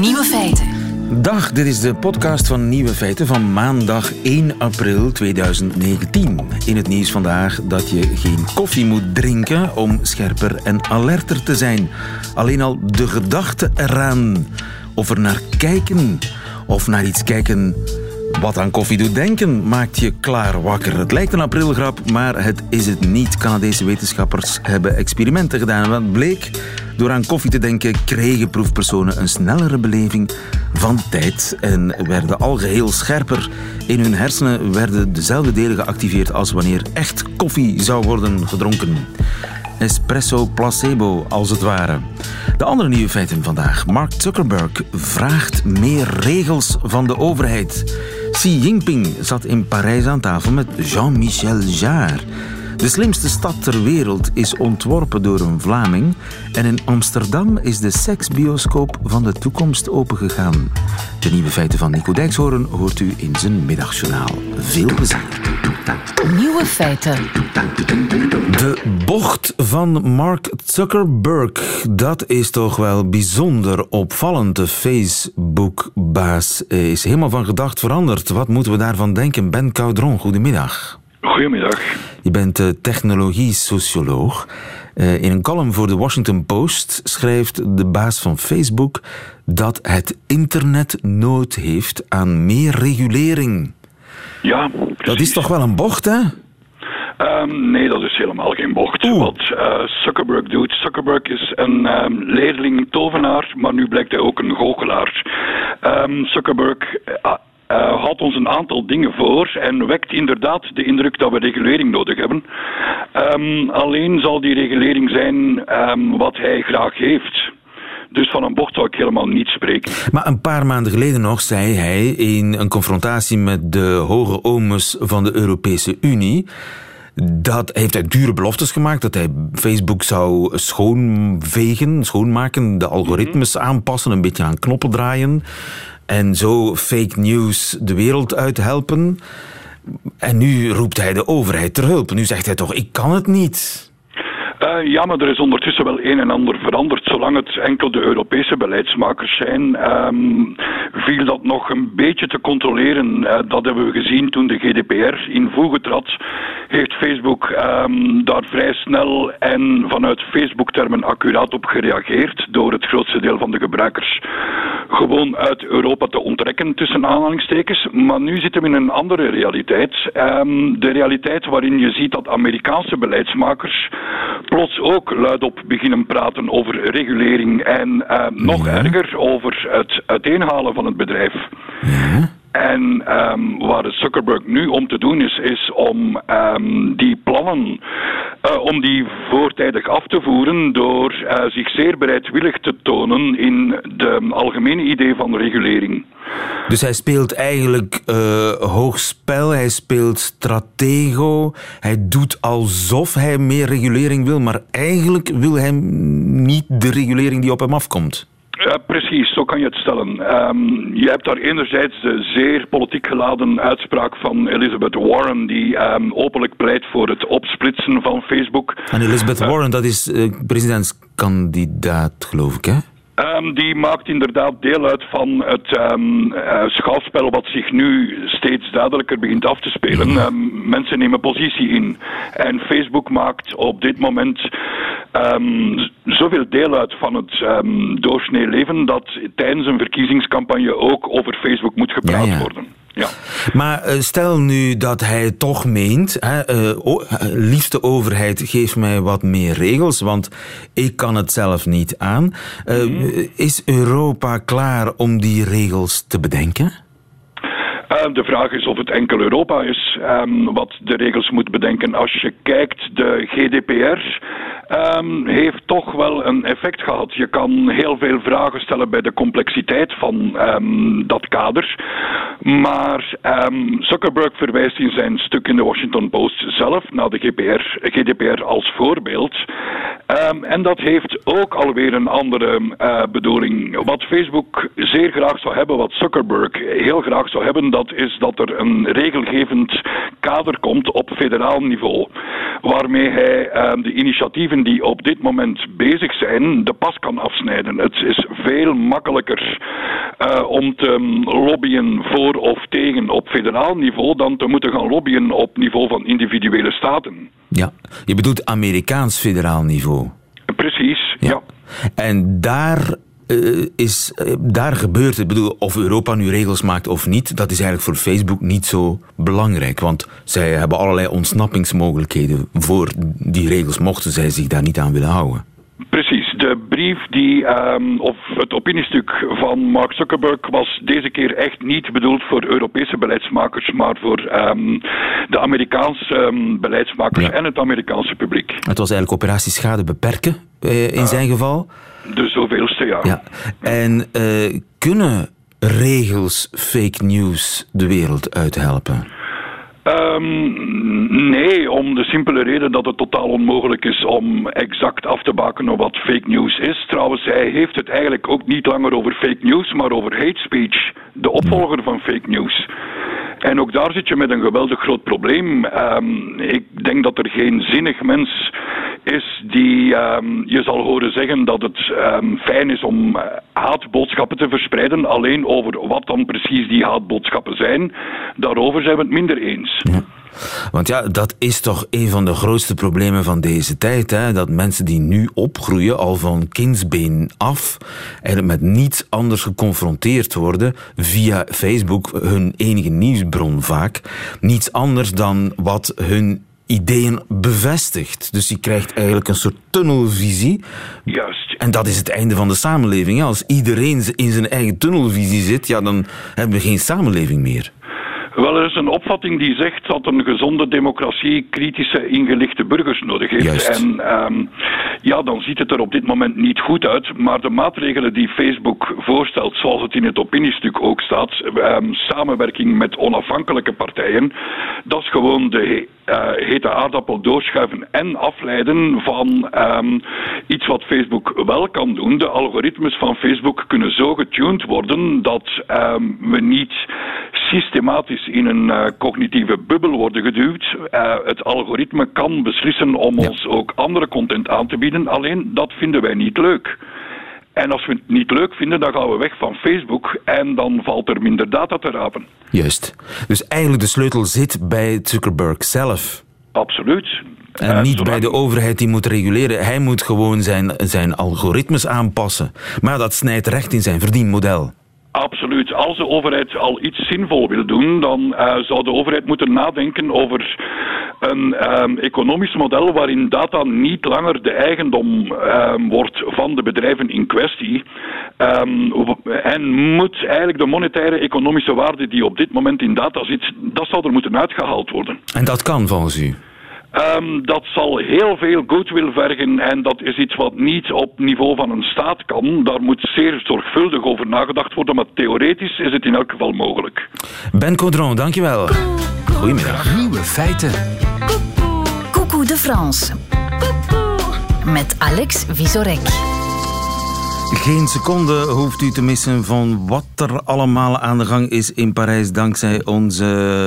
Nieuwe feiten. Dag, dit is de podcast van Nieuwe Feiten van maandag 1 april 2019. In het nieuws vandaag dat je geen koffie moet drinken om scherper en alerter te zijn. Alleen al de gedachte eraan, of er naar kijken, of naar iets kijken wat aan koffie doet denken, maakt je klaar wakker. Het lijkt een aprilgrap, maar het is het niet. Canadese wetenschappers hebben experimenten gedaan. Wat bleek? Door aan koffie te denken kregen proefpersonen een snellere beleving van tijd en werden al geheel scherper. In hun hersenen werden dezelfde delen geactiveerd als wanneer echt koffie zou worden gedronken espresso placebo, als het ware. De andere nieuwe feiten vandaag. Mark Zuckerberg vraagt meer regels van de overheid. Xi Jinping zat in Parijs aan tafel met Jean-Michel Jarre. De slimste stad ter wereld is ontworpen door een Vlaming en in Amsterdam is de seksbioscoop van de toekomst opengegaan. De nieuwe feiten van Nico Dijkshoorn hoort u in zijn middagjournaal. Veel plezier. Nieuwe feiten. De bocht van Mark Zuckerberg, dat is toch wel bijzonder opvallend. De Facebook-baas is helemaal van gedacht veranderd. Wat moeten we daarvan denken? Ben Caudron, goedemiddag. Goedemiddag. Je bent eh, technologie-socioloog. Uh, in een column voor de Washington Post schrijft de baas van Facebook dat het internet nood heeft aan meer regulering. Ja, precies. Dat is toch wel een bocht, hè? Um, nee, dat is helemaal geen bocht. Oeh. Wat uh, Zuckerberg doet. Zuckerberg is een um, leerling tovenaar, maar nu blijkt hij ook een goochelaar. Um, Zuckerberg uh, uh, houdt ons een aantal dingen voor en wekt inderdaad de indruk dat we regulering nodig hebben. Um, alleen zal die regulering zijn um, wat hij graag heeft. Dus van een bocht zou ik helemaal niet spreken. Maar een paar maanden geleden nog zei hij in een confrontatie met de hoge omes van de Europese Unie. Dat heeft hij dure beloftes gemaakt. Dat hij Facebook zou schoonvegen, schoonmaken, de algoritmes aanpassen, een beetje aan knoppen draaien. En zo fake news de wereld uit helpen. En nu roept hij de overheid ter hulp. Nu zegt hij toch, ik kan het niet. Uh, ja, maar er is ondertussen wel een en ander veranderd. Zolang het enkel de Europese beleidsmakers zijn, um, viel dat nog een beetje te controleren. Uh, dat hebben we gezien toen de GDPR in voege trad. Heeft Facebook um, daar vrij snel en vanuit Facebook-termen accuraat op gereageerd. Door het grootste deel van de gebruikers gewoon uit Europa te onttrekken, tussen aanhalingstekens. Maar nu zitten we in een andere realiteit. Um, de realiteit waarin je ziet dat Amerikaanse beleidsmakers plots ook luidop beginnen praten over regulering en uh, nog Ja. erger over het uiteenhalen van het bedrijf. Ja. En um, waar Zuckerberg nu om te doen is, is om um, die plannen uh, om die voortijdig af te voeren door uh, zich zeer bereidwillig te tonen in de algemene idee van regulering. Dus hij speelt eigenlijk uh, hoog spel, hij speelt stratego, hij doet alsof hij meer regulering wil, maar eigenlijk wil hij niet de regulering die op hem afkomt. Uh, precies, zo kan je het stellen. Um, je hebt daar enerzijds de zeer politiek geladen uitspraak van Elizabeth Warren, die um, openlijk pleit voor het opsplitsen van Facebook. En Elizabeth uh, Warren, dat is uh, presidentskandidaat, geloof ik, hè? Um, die maakt inderdaad deel uit van het um, uh, schouwspel wat zich nu steeds duidelijker begint af te spelen. Um, mensen nemen positie in. En Facebook maakt op dit moment zoveel deel uit van het doorsnee leven dat tijdens een verkiezingscampagne ook over Facebook moet gepraat ja, ja. worden. Ja. Maar uh, stel nu dat hij toch meent, hè, uh, oh, liefste overheid, geef mij wat meer regels, want ik kan het zelf niet aan. Uh, mm -hmm. Is Europa klaar om die regels te bedenken? De vraag is of het enkel Europa is um, wat de regels moet bedenken. Als je kijkt, de GDPR um, heeft toch wel een effect gehad. Je kan heel veel vragen stellen bij de complexiteit van dat kader. Maar Zuckerberg verwijst in zijn stuk in de Washington Post zelf naar de GDPR, GDPR als voorbeeld. en dat heeft ook alweer een andere uh, bedoeling. Wat Facebook zeer graag zou hebben, wat Zuckerberg heel graag zou hebben, dat is dat er een regelgevend kader komt op federaal niveau. waarmee hij ehm, de initiatieven die op dit moment bezig zijn, de pas kan afsnijden. Het is veel makkelijker uh, om te lobbyen voor of tegen op federaal niveau dan te moeten gaan lobbyen op niveau van individuele staten. Ja, je bedoelt Amerikaans federaal niveau. Precies, ja. En daar uh, is, uh, daar gebeurt het. Ik bedoel, of Europa nu regels maakt of niet, dat is eigenlijk voor Facebook niet zo belangrijk. Want zij hebben allerlei ontsnappingsmogelijkheden voor die regels, mochten zij zich daar niet aan willen houden. Precies. De brief die, um, of het opiniestuk van Mark Zuckerberg was deze keer echt niet bedoeld voor Europese beleidsmakers, maar voor um, de Amerikaanse um, beleidsmakers ja. en het Amerikaanse publiek. Het was eigenlijk operatie schade beperken uh, in uh, zijn geval. De zoveelste, ja. ja. En uh, kunnen regels fake news de wereld uithelpen? Um, nee, om de simpele reden dat het totaal onmogelijk is om exact af te bakenen wat fake news is. Trouwens, hij heeft het eigenlijk ook niet langer over fake news, maar over hate speech, de opvolger van fake news. En ook daar zit je met een geweldig groot probleem. Um, ik denk dat er geen zinnig mens is die um, je zal horen zeggen dat het um, fijn is om haatboodschappen te verspreiden. Alleen over wat dan precies die haatboodschappen zijn, daarover zijn we het minder eens. Want ja, dat is toch een van de grootste problemen van deze tijd. Hè? Dat mensen die nu opgroeien, al van kindsbeen af, eigenlijk met niets anders geconfronteerd worden via Facebook, hun enige nieuwsbron vaak. Niets anders dan wat hun ideeën bevestigt. Dus je krijgt eigenlijk een soort tunnelvisie. Juist. En dat is het einde van de samenleving. Als iedereen in zijn eigen tunnelvisie zit, ja, dan hebben we geen samenleving meer. Wel, er is een opvatting die zegt dat een gezonde democratie kritische, ingelichte burgers nodig heeft. Juist. En um, ja, dan ziet het er op dit moment niet goed uit. Maar de maatregelen die Facebook voorstelt, zoals het in het opiniestuk ook staat, um, samenwerking met onafhankelijke partijen, dat is gewoon de uh, hete aardappel doorschuiven en afleiden van um, iets wat Facebook wel kan doen. De algoritmes van Facebook kunnen zo getuned worden dat we niet systematisch in een uh, cognitieve bubbel worden geduwd. Uh, het algoritme kan beslissen om ja. ons ook andere content aan te bieden, alleen dat vinden wij niet leuk. En als we het niet leuk vinden, dan gaan we weg van Facebook en dan valt er minder data te rapen. Juist. Dus eigenlijk de sleutel zit bij Zuckerberg zelf. Absoluut. En uh, niet bij de overheid die moet reguleren. Hij moet gewoon zijn, zijn algoritmes aanpassen. Maar dat snijdt recht in zijn verdienmodel. Absoluut. Als de overheid al iets zinvol wil doen, dan uh, zou de overheid moeten nadenken over een um, economisch model waarin data niet langer de eigendom um, wordt van de bedrijven in kwestie. Um, en moet eigenlijk de monetaire economische waarde die op dit moment in data zit, dat zou er moeten uitgehaald worden. En dat kan volgens u? Um, dat zal heel veel goodwill vergen en dat is iets wat niet op niveau van een staat kan. Daar moet zeer zorgvuldig over nagedacht worden, maar theoretisch is het in elk geval mogelijk. Ben Caudron, dankjewel. Goedemiddag. Nieuwe feiten. Coucou de France. Met Alex Visorek. Geen seconde hoeft u te missen van wat er allemaal aan de gang is in Parijs dankzij onze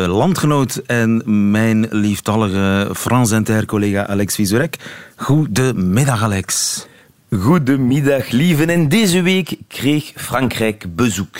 landgenoot en mijn lieftallige Frans Inter collega Alex Visorek. Goedemiddag Alex. Goedemiddag lieven en deze week kreeg Frankrijk bezoek.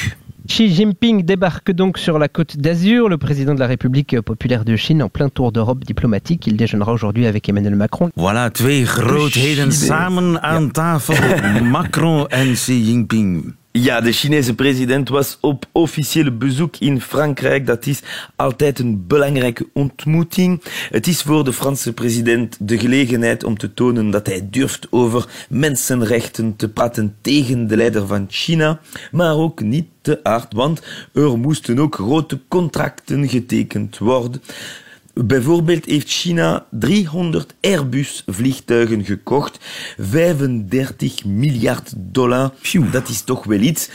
Xi Jinping débarque donc sur la côte d'Azur, le président de la République populaire de Chine en plein tour d'Europe diplomatique. Il déjeunera aujourd'hui avec Emmanuel Macron. Voilà, twee grootheden samen aan tafel. Macron en Xi Jinping. Ja, de Chinese president was op officiële bezoek in Frankrijk. Dat is altijd een belangrijke ontmoeting. Het is voor de Franse president de gelegenheid om te tonen dat hij durft over mensenrechten te praten tegen de leider van China, maar ook niet te hard, want er moesten ook grote contracten getekend worden. Bijvoorbeeld heeft China 300 Airbus-vliegtuigen gekocht. 35 miljard dollar. Phew. Dat is toch wel iets.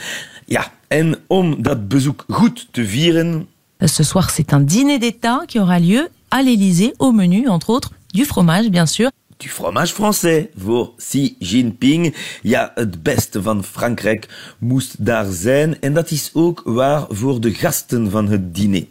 Ja, en om dat bezoek goed te vieren... Ce soir, c'est un dîner d'État qui aura lieu à l'Élysée, au menu, entre autres, du fromage, bien sûr. Du fromage français voor Xi Jinping. Ja, het beste van Frankrijk moest daar zijn. En dat is ook waar voor de gasten van het diner.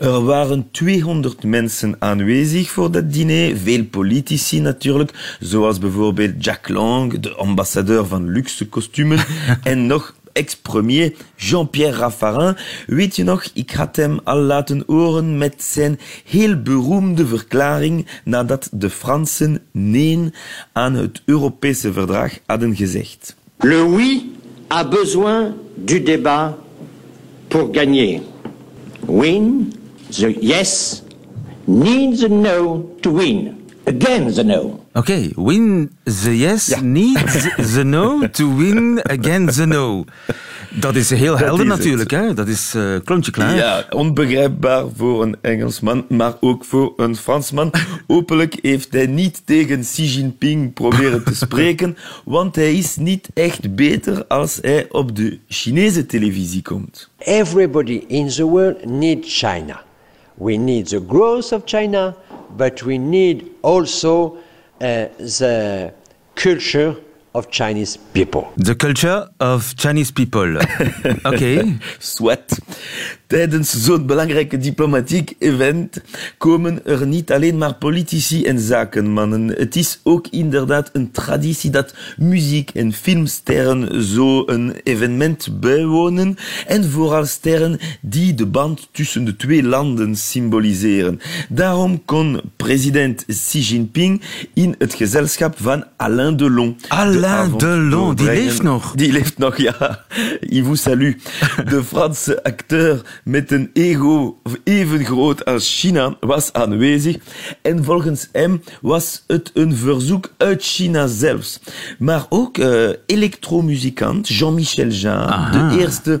Er waren 200 mensen aanwezig voor dat diner. Veel politici natuurlijk, zoals bijvoorbeeld Jack Lang, de ambassadeur van luxe kostumen. en nog ex-premier Jean-Pierre Raffarin. Weet je nog, ik had hem al laten horen met zijn heel beroemde verklaring nadat de Fransen nee aan het Europese verdrag hadden gezegd. Le oui a besoin du débat pour gagner. Win, the yes needs a no to win. Again the no. Oké, win the yes, niet the no to win again the no. Dat is heel helder is het. natuurlijk, hè? Dat is klontje klaar. Ja, onbegrijpbaar voor een Engelsman, maar ook voor een Fransman. Hopelijk heeft hij niet tegen Xi Jinping proberen te spreken, want hij is niet echt beter als hij op de Chinese televisie komt. Everybody in the world needs China. We need the growth of China, but we need also uh, Uh, the culture of Chinese people. The culture of Chinese people. Oké. Swat. Tijdens zo'n belangrijke diplomatiek event komen er niet alleen maar politici en zakenmannen. Het is ook inderdaad een traditie dat muziek- en filmsterren zo'n evenement bijwonen. En vooral sterren die de band tussen de twee landen symboliseren. Daarom kon president Xi Jinping in het gezelschap van Alain Delon. de Alain Delon, die leeft nog. Die leeft nog, ja. Il vous salue. De Franse acteur met een ego even groot als China was aanwezig. En volgens hem was het een verzoek uit China zelfs. Maar ook elektromuzikant Jean-Michel Jarre, de eerste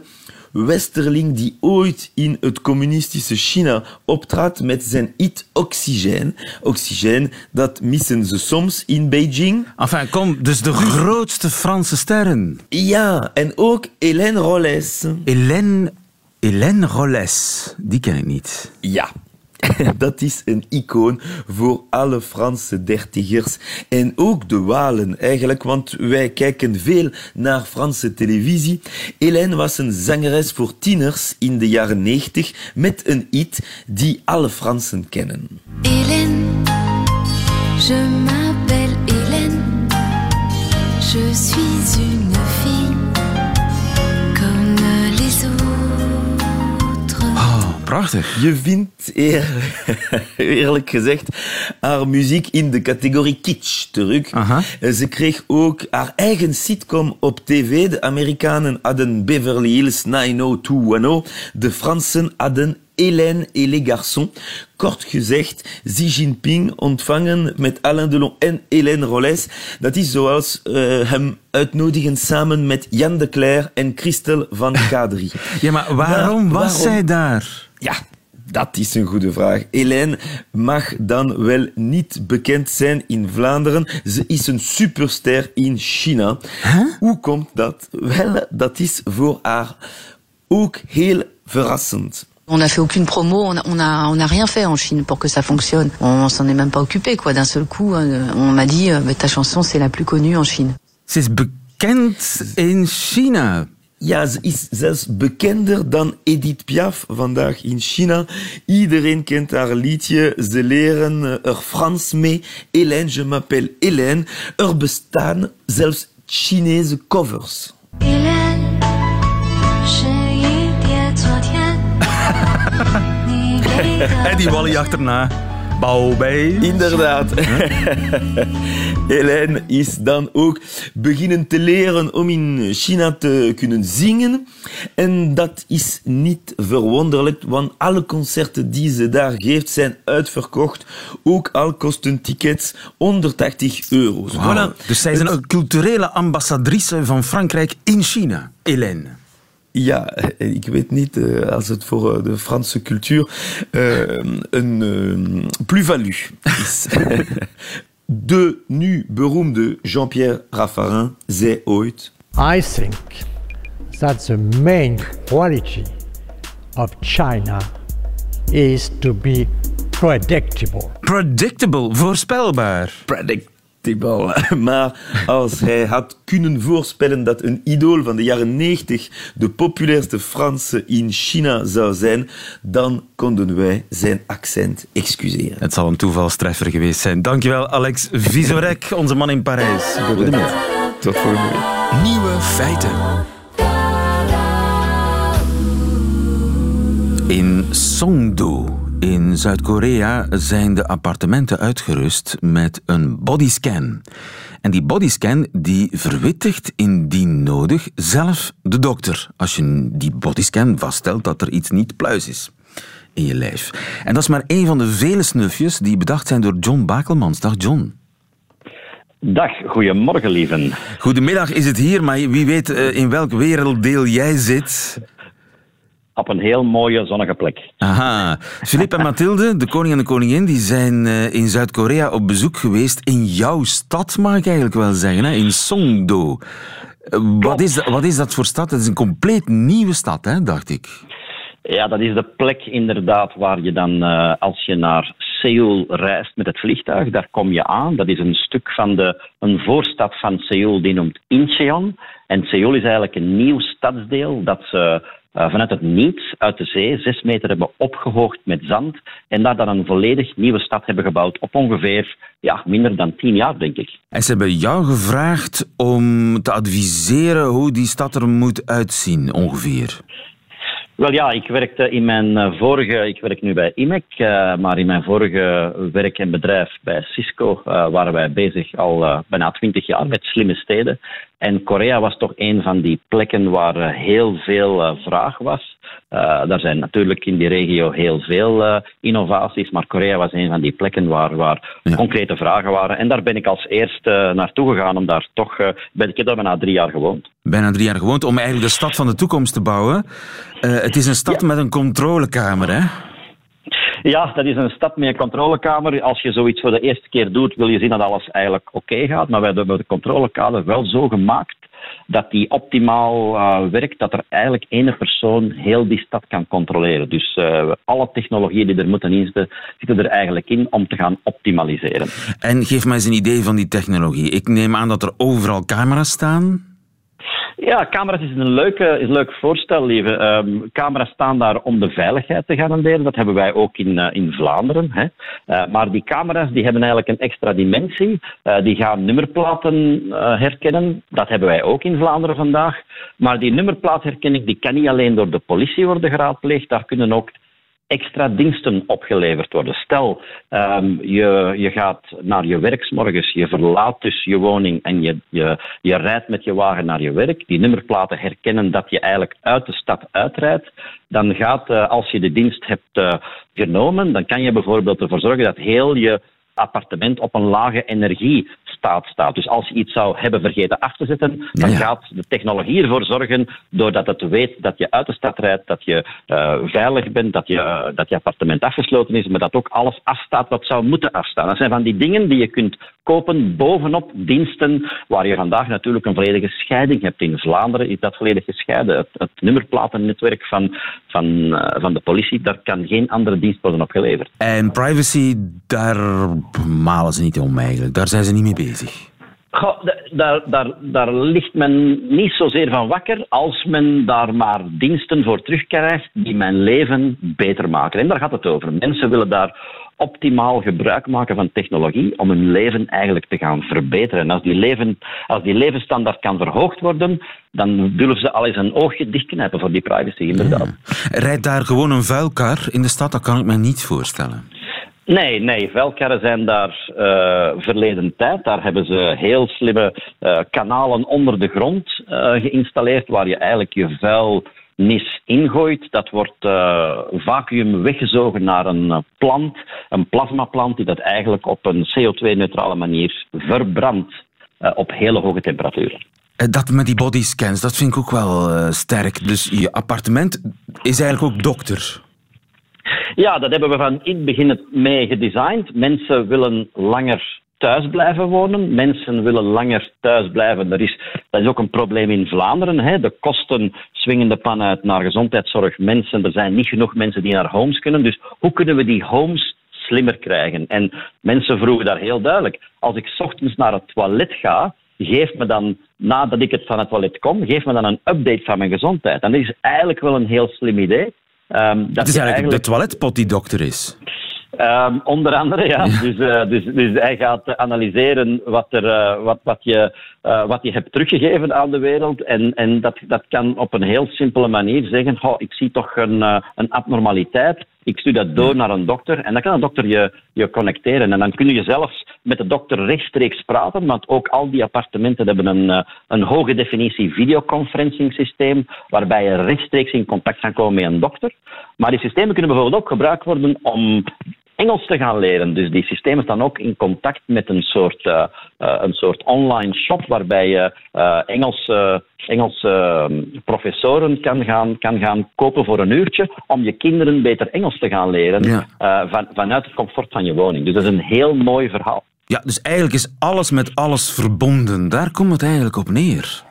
westerling die ooit in het communistische China optrad met zijn hit Oxygène. Oxygène, dat missen ze soms in Beijing. Enfin, kom, dus de grootste Franse sterren. Ja, en ook Hélène Rollès. Hélène, Hélène Rollès, die ken ik niet. Ja, dat is een icoon voor alle Franse dertigers en ook de Walen eigenlijk, want wij kijken veel naar Franse televisie. Hélène was een zangeres voor tieners in de jaren 90 met een hit die alle Fransen kennen. Hélène, je m'appelle Hélène, je suis prachtig. Je vindt eer- eerlijk gezegd haar muziek in de categorie kitsch terug. Aha. Ze kreeg ook haar eigen sitcom op tv. De Amerikanen hadden Beverly Hills 90210. De Fransen hadden Hélène et les garçons. Kort gezegd, Xi Jinping ontvangen met Alain Delon en Hélène Rollès. Dat is zoals eh, hem uitnodigen samen met Jan de Cler en Christel van K3. Ja, maar waarom Maar was waarom? zij daar? Ja, dat is een goede vraag. Hélène mag dan wel niet bekend zijn in Vlaanderen. Ze is een superster in China. Hoe komt dat? Wel, dat is voor haar ook heel verrassend. On n'a fait aucune promo, on n'a on a, on a rien fait en Chine pour que ça fonctionne. On s'en est même pas occupé, quoi. D'un seul coup, euh, on m'a dit, euh, bah, ta chanson, c'est la plus connue en Chine. Ze is bekend in China. Ja, ze is zelfs bekender dan Edith Piaf vandaag in China. Iedereen kent haar liedje. Ze leren er Frans mee. Hélène, je m'appelle Hélène. Er bestaan zelfs Chinese covers. 依 En die Wally achterna. Baobei. Inderdaad. Hélène is dan ook beginnen te leren om in China te kunnen zingen. En dat is niet verwonderlijk, want alle concerten die ze daar geeft zijn uitverkocht. Ook al kosten tickets 180 euro. Voilà. Dus zij is een culturele ambassadrice van Frankrijk in China. Hélène. Ja, ik weet niet eh, als het voor eh, de Franse cultuur eh, een eh, plus-value is. De nu beroemde Jean-Pierre Raffarin zei ooit... I think that the main quality of China is to be predictable. Predictable, voorspelbaar. Predict Maar als hij had kunnen voorspellen dat een idool van de jaren 90 de populairste Franse in China zou zijn, dan konden wij zijn accent excuseren. Het zal een toevalstreffer geweest zijn. Dankjewel, Alex Visorek, onze man in Parijs. Goedemiddag. Tot volgende week. Nieuwe feiten. In Songdo in Zuid-Korea zijn de appartementen uitgerust met een bodyscan. En die bodyscan die verwittigt indien nodig zelf de dokter. Als je die bodyscan vaststelt dat er iets niet pluis is in je lijf. En dat is maar een van de vele snufjes die bedacht zijn door John Bakelmans. Dag John. Dag, goedemorgen lieven. Goedemiddag is het hier, maar wie weet eh, in welk werelddeel jij zit. Op een heel mooie zonnige plek. Aha. Philippe en Mathilde, de koning en de koningin, die zijn eh, in Zuid-Korea op bezoek geweest. In jouw stad, mag ik eigenlijk wel zeggen, hè? in Songdo. Eh, Wat is, dat, wat is dat voor stad? Het is een compleet nieuwe stad, hè, dacht ik. Ja, dat is de plek inderdaad waar je dan, eh, als je naar Seoul reist met het vliegtuig, daar kom je aan. Dat is een stuk van de, een voorstad van Seoul die noemt Incheon. En Seoul is eigenlijk een nieuw stadsdeel dat ze eh, vanuit het niets uit de zee zes meter hebben opgehoogd met zand en daar dan een volledig nieuwe stad hebben gebouwd op ongeveer ja, minder dan tien jaar, denk ik. En ze hebben jou gevraagd om te adviseren hoe die stad er moet uitzien, ongeveer. Wel ja, ik werkte in mijn eh, vorige, ik werk nu bij IMEC, eh, maar in mijn vorige werk en bedrijf bij Cisco waren wij bezig al bijna twintig jaar met slimme steden. En Korea was toch een van die plekken waar eh, heel veel eh, vraag was. Uh, er zijn natuurlijk in die regio heel veel eh, innovaties, maar Korea was een van die plekken waar, waar concrete vragen waren. En daar ben ik als eerste naartoe gegaan om daar toch, eh, ben ik heb daar bijna drie jaar gewoond. Bijna drie jaar gewoond om eigenlijk de stad van de toekomst te bouwen. Eh, het is een stad met een controlekamer, hè? Ja, dat is een stap met een controlekamer. Als je zoiets voor de eerste keer doet, wil je zien dat alles eigenlijk oké gaat. Maar wij hebben de controlekamer wel zo gemaakt dat die optimaal eh, werkt, dat er eigenlijk één persoon heel die stad kan controleren. Dus eh, alle technologieën die er moeten in zitten, zitten er eigenlijk in om te gaan optimaliseren. En geef mij eens een idee van die technologie. Ik neem aan dat er overal camera's staan. Ja, camera's is een, leuke, is leuk voorstel, lieve. Ehm, camera's staan daar om de veiligheid te garanderen. Dat hebben wij ook in, eh, in Vlaanderen. Hè. Eh, maar die camera's die hebben eigenlijk een extra dimensie. Eh, die gaan nummerplaten herkennen. Dat hebben wij ook in Vlaanderen vandaag. Maar die nummerplaatherkenning die kan niet alleen door de politie worden geraadpleegd. Daar kunnen ook extra diensten opgeleverd worden. Stel, ehm, je, je gaat naar je werk morgens, je verlaat dus je woning en je, je, je rijdt met je wagen naar je werk. Die nummerplaten herkennen dat je eigenlijk uit de stad uitrijdt. Dan gaat, eh, als je de dienst hebt eh, genomen, dan kan je bijvoorbeeld ervoor zorgen dat heel je appartement op een lage energiestaat staat. Dus als je iets zou hebben vergeten af te zetten, dan Ja, gaat de technologie ervoor zorgen, doordat het weet dat je uit de stad rijdt, dat je eh, veilig bent, dat je, eh, dat je appartement afgesloten is, maar dat ook alles afstaat wat zou moeten afstaan. Dat zijn van die dingen die je kunt kopen bovenop diensten waar je vandaag natuurlijk een volledige scheiding hebt. In Vlaanderen is dat volledig gescheiden. Het, het nummerplatennetwerk van, van, eh, van de politie, daar kan geen andere dienst worden op geleverd. En privacy, daar malen ze niet om eigenlijk. Daar zijn ze niet mee bezig. Goh, da- daar, daar, daar ligt men niet zozeer van wakker als men daar maar diensten voor terugkrijgt die mijn leven beter maken. En daar gaat het over. Mensen willen daar optimaal gebruik maken van technologie om hun leven eigenlijk te gaan verbeteren. En als die, leven, als die levensstandaard kan verhoogd worden, dan durven ze al eens een oogje dichtknijpen voor die privacy, inderdaad. Rijdt daar gewoon een vuilkar in de stad? Dat kan ik me niet voorstellen. Nee, nee, vuilkarren zijn daar eh, verleden tijd. Daar hebben ze heel slimme eh, kanalen onder de grond eh, geïnstalleerd waar je eigenlijk je vuilnis ingooit. Dat wordt eh, vacuüm weggezogen naar een eh, plant, een plasmaplant, die dat eigenlijk op een CO2-neutrale manier verbrandt eh, op hele hoge temperaturen. Dat met die bodyscans, dat vind ik ook wel sterk. Dus je appartement is eigenlijk ook dokter. Ja, dat hebben we van in het begin mee gedesigned. Mensen willen langer thuis blijven wonen. Mensen willen langer thuis blijven. Er is, dat is ook een probleem in Vlaanderen. Hè. De kosten swingen de pan uit naar gezondheidszorg. Mensen, er zijn niet genoeg mensen die naar homes kunnen. Dus hoe kunnen we die homes slimmer krijgen. En mensen vroegen daar heel duidelijk: als ik 's ochtends naar het toilet ga, geef me dan, nadat ik het van het toilet kom, geef me dan een update van mijn gezondheid. En dat is eigenlijk wel een heel slim idee. Ehm, dat Het is je eigenlijk de toiletpot die dokter is. Ehm, onder andere, ja. Dus, eh, dus, dus hij gaat analyseren wat, er, eh, wat, wat, je, eh, wat je hebt teruggegeven aan de wereld. En, en dat, dat kan op een heel simpele manier zeggen: "Goh, ik zie toch een, een abnormaliteit. Ik stuur dat door naar een dokter. En dan kan een dokter je, je connecteren. En dan kun je zelfs met de dokter rechtstreeks praten. Want ook al die appartementen hebben een, een hoge definitie videoconferencing systeem. Waarbij je rechtstreeks in contact kan komen met een dokter. Maar die systemen kunnen bijvoorbeeld ook gebruikt worden om Engels te gaan leren. Dus die systemen staan ook in contact met een soort, eh, eh, een soort online shop waarbij je eh, Engelse, Engelse eh, professoren kan gaan, kan gaan kopen voor een uurtje om je kinderen beter Engels te gaan leren Ja. van, vanuit het comfort van je woning. Dus dat is een heel mooi verhaal. Ja, dus eigenlijk is alles met alles verbonden. Daar komt het eigenlijk op neer.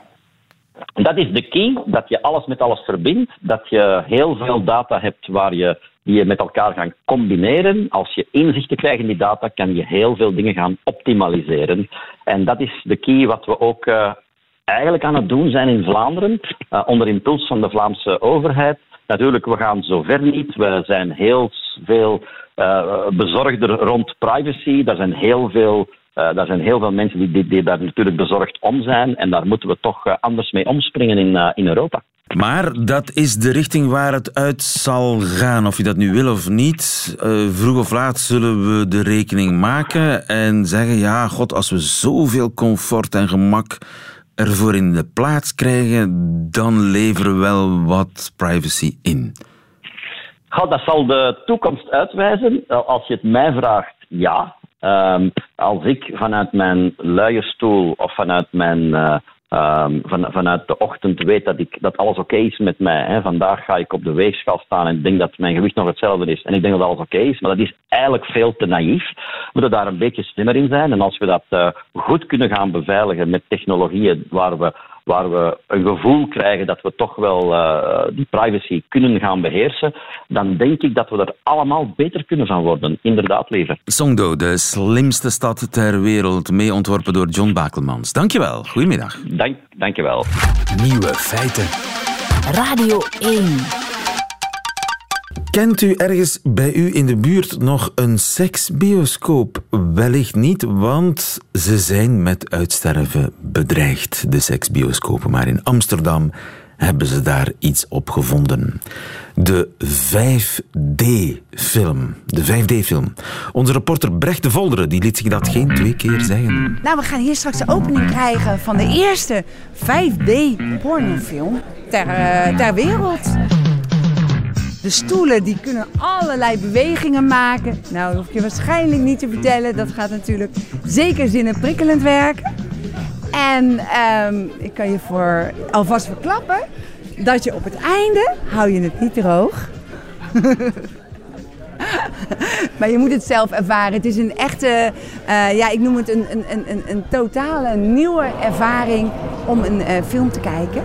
Dat is de key, dat je alles met alles verbindt, dat je heel veel data hebt waar je, die je met elkaar gaan combineren. Als je inzichten krijgt in die data, kan je heel veel dingen gaan optimaliseren. En dat is de key wat we ook eh, eigenlijk aan het doen zijn in Vlaanderen, eh, onder impuls van de Vlaamse overheid. Natuurlijk, we gaan zover niet. We zijn heel veel eh, bezorgder rond privacy. Daar zijn heel veel daar zijn heel veel mensen die, daar natuurlijk bezorgd om zijn. En daar moeten we toch anders mee omspringen in, in Europa. Maar dat is de richting waar het uit zal gaan. Of je dat nu wil of niet. Eh, vroeg of laat zullen we de rekening maken en zeggen: ja, god, als we zoveel comfort en gemak ervoor in de plaats krijgen, dan leveren we wel wat privacy in. Dat zal de toekomst uitwijzen. Als je het mij vraagt, ja. Ehm, als ik vanuit mijn luie stoel of vanuit mijn eh, ehm, van, vanuit de ochtend weet dat, ik, dat alles oké is met mij. Hè. Vandaag ga ik op de weegschaal staan en denk dat mijn gewicht nog hetzelfde is. En ik denk dat alles oké is, maar dat is eigenlijk veel te naïef. We moeten daar een beetje slimmer in zijn. En als we dat eh, goed kunnen gaan beveiligen met technologieën waar we, waar we een gevoel krijgen dat we toch wel eh, die privacy kunnen gaan beheersen, dan denk ik dat we er allemaal beter kunnen van worden. Inderdaad, liever. Songdo, de slimste stad ter wereld, mee ontworpen door John Bakelmans. Dankjewel. Goedemiddag. Dank, dankjewel. Nieuwe feiten. Radio 1. Kent u ergens bij u in de buurt nog een seksbioscoop? Wellicht niet, want ze zijn met uitsterven bedreigd, de seksbioscopen. Maar in Amsterdam hebben ze daar iets op gevonden. De 5D-film. De 5D-film. Onze reporter Brecht de Volderen die liet zich dat geen twee keer zeggen. Nou, we gaan hier straks de opening krijgen van de eerste 5D-pornofilm ter, eh, ter wereld. De stoelen die kunnen allerlei bewegingen maken. Nou, dat hoef je waarschijnlijk niet te vertellen. Dat gaat natuurlijk zeker zinnen prikkelend werken. En ehm, ik kan je voor alvast verklappen dat je op het einde hou je het niet droog. Maar je moet het zelf ervaren. Het is een echte, eh, ja, ik noem het een, een, een, een, een totale nieuwe ervaring om een eh, film te kijken.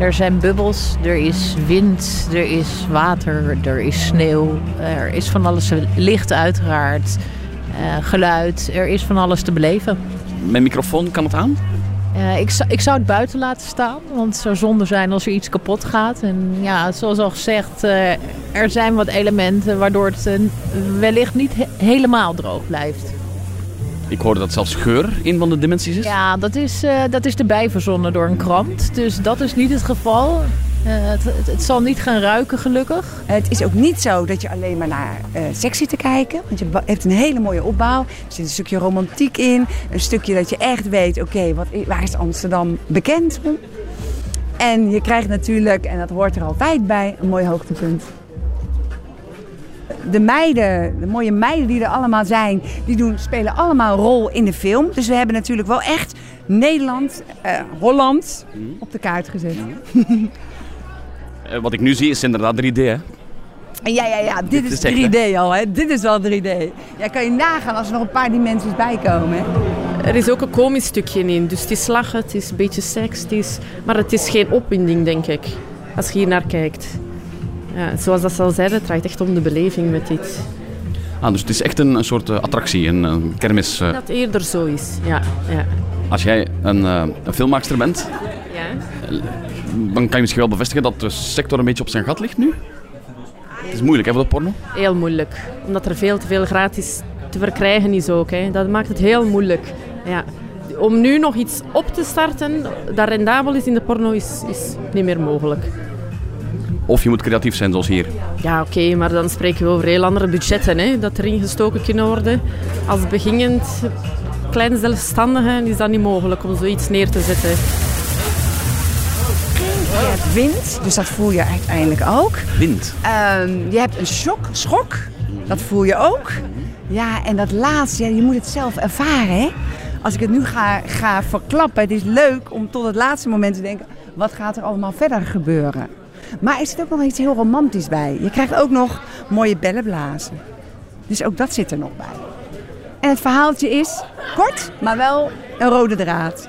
Er zijn bubbels, er is wind, er is water, er is sneeuw, er is van alles licht uiteraard, eh, geluid, er is van alles te beleven. Mijn microfoon, kan het aan? Eh, ik, zou- ik zou het buiten laten staan, want het zou zonde zijn als er iets kapot gaat. En ja, zoals al gezegd, eh, er zijn wat elementen waardoor het wellicht niet he- helemaal droog blijft. Ik hoorde dat zelfs geur een van de dimensies is. Ja, dat is, eh, dat is erbij verzonnen door een krant, dus dat is niet het geval. Eh, het, het, het zal niet gaan ruiken, gelukkig. Het is ook niet zo dat je alleen maar naar eh seks zit te kijken. Want je heeft een hele mooie opbouw. Er zit een stukje romantiek in. Een stukje dat je echt weet, oké, wat waar is Amsterdam bekend om? En je krijgt natuurlijk, en dat hoort er altijd bij, een mooi hoogtepunt. De meiden, de mooie meiden die er allemaal zijn, die doen, spelen allemaal een rol in de film. Dus we hebben natuurlijk wel echt Nederland, eh, Holland op de kaart gezet. Eh, wat ik nu zie is inderdaad 3D. Hè? Ja, ja, ja, dit, Dit is is echt, 3D al, hè? Dit is wel 3D. Ja, kan je nagaan als er nog een paar dimensies bij komen, hè? Er is ook een komisch stukje in, dus het is lachen, het is een beetje seks, het is... maar het is geen opwinding, denk ik, als je hier naar kijkt. Ja, zoals dat ze al zeiden, het draait echt om de beleving met dit. Ah, dus het is echt een, een soort eh, attractie, een, een kermis. eh. Dat eerder zo is, ja. ja. Als jij een, eh, een filmmaakster bent, ja. dan kan je misschien wel bevestigen dat de sector een beetje op zijn gat ligt nu. Het is moeilijk, hè, voor de porno? Heel moeilijk. Omdat er veel te veel gratis te verkrijgen is ook. Hè. Dat maakt het heel moeilijk. Ja. Om nu nog iets op te starten dat rendabel is in de porno is, is niet meer mogelijk. Of je moet creatief zijn, zoals hier. Ja, oké, maar dan spreken we over heel andere budgetten hè, dat erin gestoken kunnen worden. Als beginnend kleine zelfstandige is dat niet mogelijk om zoiets neer te zetten. Je hebt wind, dus dat voel je uiteindelijk ook. Wind. Ehm, je hebt een shock, schok, dat voel je ook. Ja, en dat laatste, ja, je moet het zelf ervaren. Hè? Als ik het nu ga, ga verklappen, het is leuk om tot het laatste moment te denken... wat gaat er allemaal verder gebeuren? Maar er zit ook nog iets heel romantisch bij. Je krijgt ook nog mooie bellenblazen. Dus ook dat zit er nog bij. En het verhaaltje is kort, maar wel een rode draad.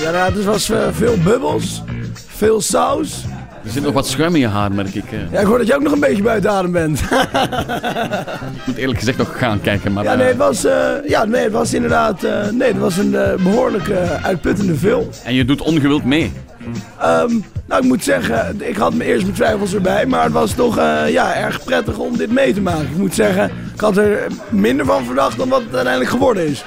Ja, nou, het was eh, veel bubbels, veel saus. Er zit nog wat schuim in je haar, merk ik. Ja, ik hoor dat je ook nog een beetje buiten adem bent. Ik moet eerlijk gezegd nog gaan kijken, maar... Ja, eh, nee, het was, eh, ja, nee, het was inderdaad eh, nee, het was een eh, behoorlijk eh, uitputtende film. En je doet ongewild mee. Ehm, nou, ik moet zeggen, ik had me eerst mijn twijfels erbij, maar het was toch ja, erg prettig om dit mee te maken. Ik moet zeggen, ik had er minder van verdacht dan wat het uiteindelijk geworden is.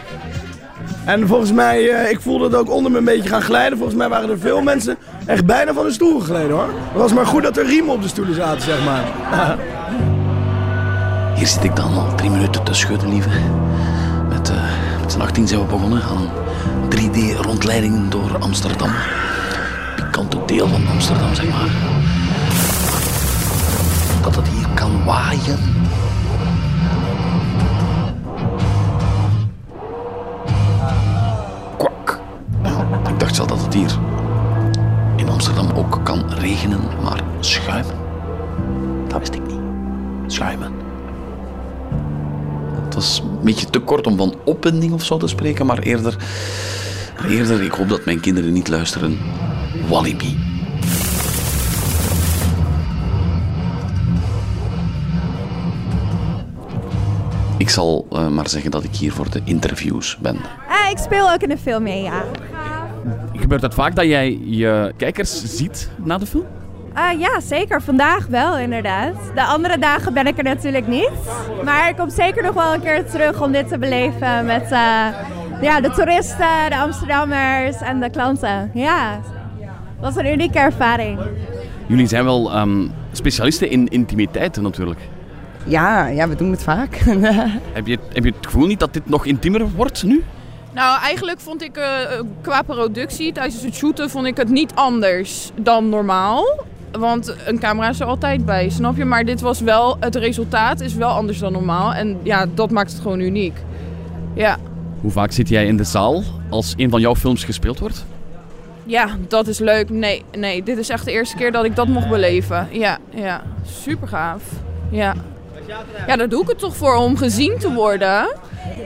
En volgens mij, eh, ik voelde het ook onder me een beetje gaan glijden. Volgens mij waren er veel mensen echt bijna van de stoel gegleden hoor. Het was maar goed dat er riemen op de stoelen zaten, zeg maar. Hier zit ik dan al drie minuten te schudden, lieve. Met, eh met z'n 18 zijn we begonnen aan 3D-rondleidingen door Amsterdam. Pikante deel van Amsterdam, zeg maar. Dat het hier kan waaien. In Amsterdam ook kan regenen, maar schuimen, dat wist ik niet. Schuimen. Het was een beetje te kort om van opwinding of zo te spreken, maar eerder, eerder ik hoop dat mijn kinderen niet luisteren, Walibi. Ik zal eh, maar zeggen dat ik hier voor de interviews ben. Ah, ik speel ook in de film mee, ja. Gebeurt het vaak dat jij je kijkers ziet na de film? Ah, ja, zeker. Vandaag wel, inderdaad. De andere dagen ben ik er natuurlijk niet. Maar ik kom zeker nog wel een keer terug om dit te beleven met eh, ja, de toeristen, de Amsterdammers en de klanten. Ja, dat was een unieke ervaring. Jullie zijn wel ehm, specialisten in intimiteit natuurlijk. Ja, ja, we doen het vaak. Heb je, heb je het gevoel niet dat dit nog intiemer wordt nu? Nou, eigenlijk vond ik eh, qua productie tijdens het shooten vond ik het niet anders dan normaal. Want een camera is er altijd bij, snap je? Maar dit was wel, het resultaat is wel anders dan normaal. En ja, dat maakt het gewoon uniek. Ja, Hoe vaak zit jij in de zaal als een van jouw films gespeeld wordt? ja dat is leuk. Nee, nee, dit is echt de eerste keer dat ik dat mocht beleven. Ja, ja, super gaaf. Ja. Ja, daar doe ik het toch voor, om gezien te worden.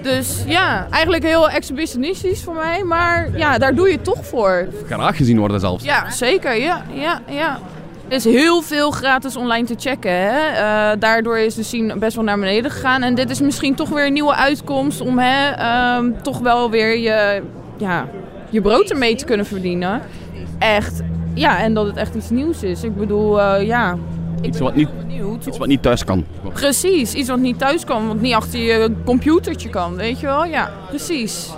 Dus ja, eigenlijk heel exhibitionistisch voor mij. Maar ja, daar doe je het toch voor. Graag gezien worden zelfs. Ja, zeker. Ja, ja, ja. Er is heel veel gratis online te checken. Hè? Eh, daardoor is de scene best wel naar beneden gegaan. En dit is misschien toch weer een nieuwe uitkomst om hè, ehm, toch wel weer je, ja, je brood ermee te kunnen verdienen. Echt. Ja, en dat het echt iets nieuws is. Ik bedoel, eh, ja. Iets wat, niet, iets wat niet thuis kan. Precies, iets wat niet thuis kan, wat niet achter je computertje kan, weet je wel? Ja, precies.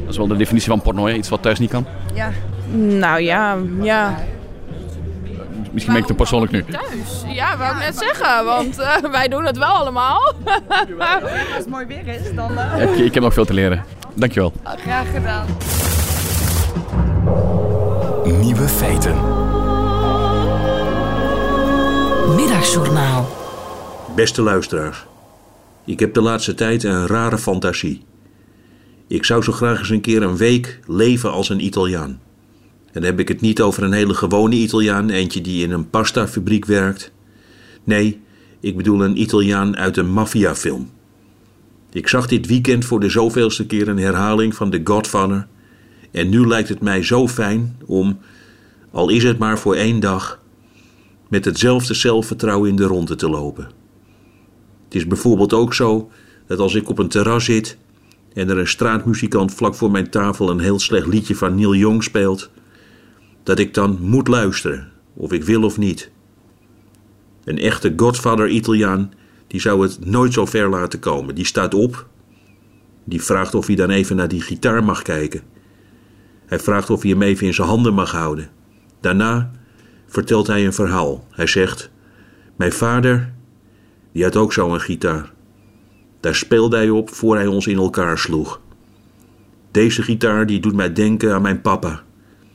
Dat is wel de definitie van porno, hè? iets wat thuis niet kan. Ja. Nou ja, ja. Misschien ben ik te persoonlijk nu. Thuis? Ja, wou ik net zeggen, want eh, wij doen het wel allemaal. Als het mooi weer is, dan... eh, Ik, ik heb nog veel te leren. Dankjewel. Graag gedaan. Nieuwe feiten. Middagjournaal. Beste luisteraars, ik heb de laatste tijd een rare fantasie. Ik zou zo graag eens een keer een week leven als een Italiaan. En dan heb ik het niet over een hele gewone Italiaan, eentje die in een pastafabriek werkt. Nee, ik bedoel een Italiaan uit een maffiafilm. Ik zag dit weekend voor de zoveelste keer een herhaling van The Godfather. En nu lijkt het mij zo fijn om, al is het maar voor één dag, met hetzelfde zelfvertrouwen in de ronde te lopen. Het is bijvoorbeeld ook zo dat als ik op een terras zit en er een straatmuzikant vlak voor mijn tafel een heel slecht liedje van Neil Young speelt, dat ik dan moet luisteren, of ik wil of niet. Een echte Godfather-Italiaan, die zou het nooit zo ver laten komen. Die staat op, die vraagt of hij dan even naar die gitaar mag kijken. Hij vraagt of hij hem even in zijn handen mag houden. Daarna vertelt hij een verhaal. Hij zegt: Mijn vader, die had ook zo'n gitaar. Daar speelde hij op voor hij ons in elkaar sloeg. Deze gitaar die doet mij denken aan mijn papa.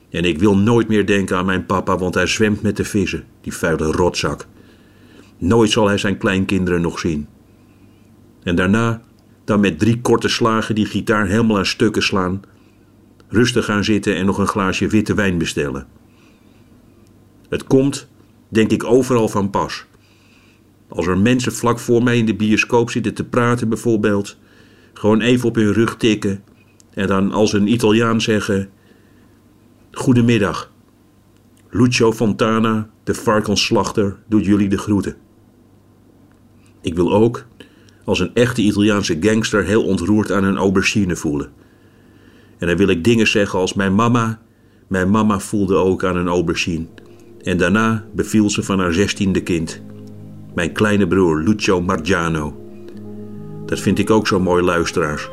En ik wil nooit meer denken aan mijn papa, want hij zwemt met de vissen, die vuile rotzak. Nooit zal hij zijn kleinkinderen nog zien. En daarna dan met drie korte slagen die gitaar helemaal aan stukken slaan, rustig gaan zitten en nog een glaasje witte wijn bestellen. Het komt, denk ik, overal van pas. Als er mensen vlak voor mij in de bioscoop zitten te praten, bijvoorbeeld, gewoon even op hun rug tikken en dan als een Italiaan zeggen: Goedemiddag. Lucio Fontana, de varkensslachter, doet jullie de groeten. Ik wil ook, als een echte Italiaanse gangster, heel ontroerd aan een aubergine voelen. En dan wil ik dingen zeggen als mijn mama. Mijn mama voelde ook aan een aubergine. En daarna beviel ze van haar zestiende kind. Mijn kleine broer Lucio Margiano. Dat vind ik ook zo mooi, luisteraars.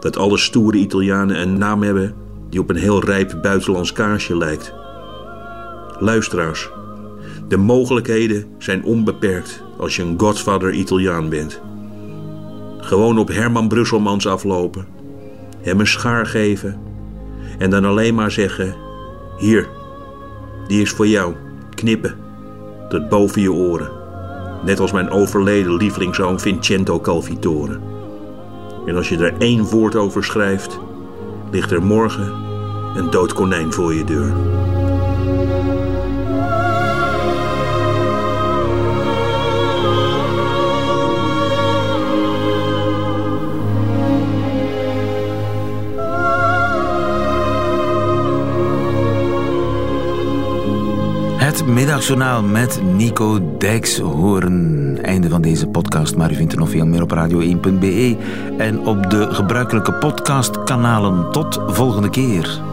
Dat alle stoere Italianen een naam hebben die op een heel rijp buitenlands kaarsje lijkt. Luisteraars, de mogelijkheden zijn onbeperkt als je een Godfather Italiaan bent. Gewoon op Herman Brusselmans aflopen, hem een schaar geven en dan alleen maar zeggen: Hier, die is voor jou, knippen, tot boven je oren. Net als mijn overleden lievelingszoon Vincenzo Calvitore. En als je er één woord over schrijft, ligt er morgen een dood konijn voor je deur. Middagjournaal met Nico Dijkshoorn. Einde van deze podcast, maar u vindt er nog veel meer op radio1.be en op de gebruikelijke podcastkanalen. Tot volgende keer.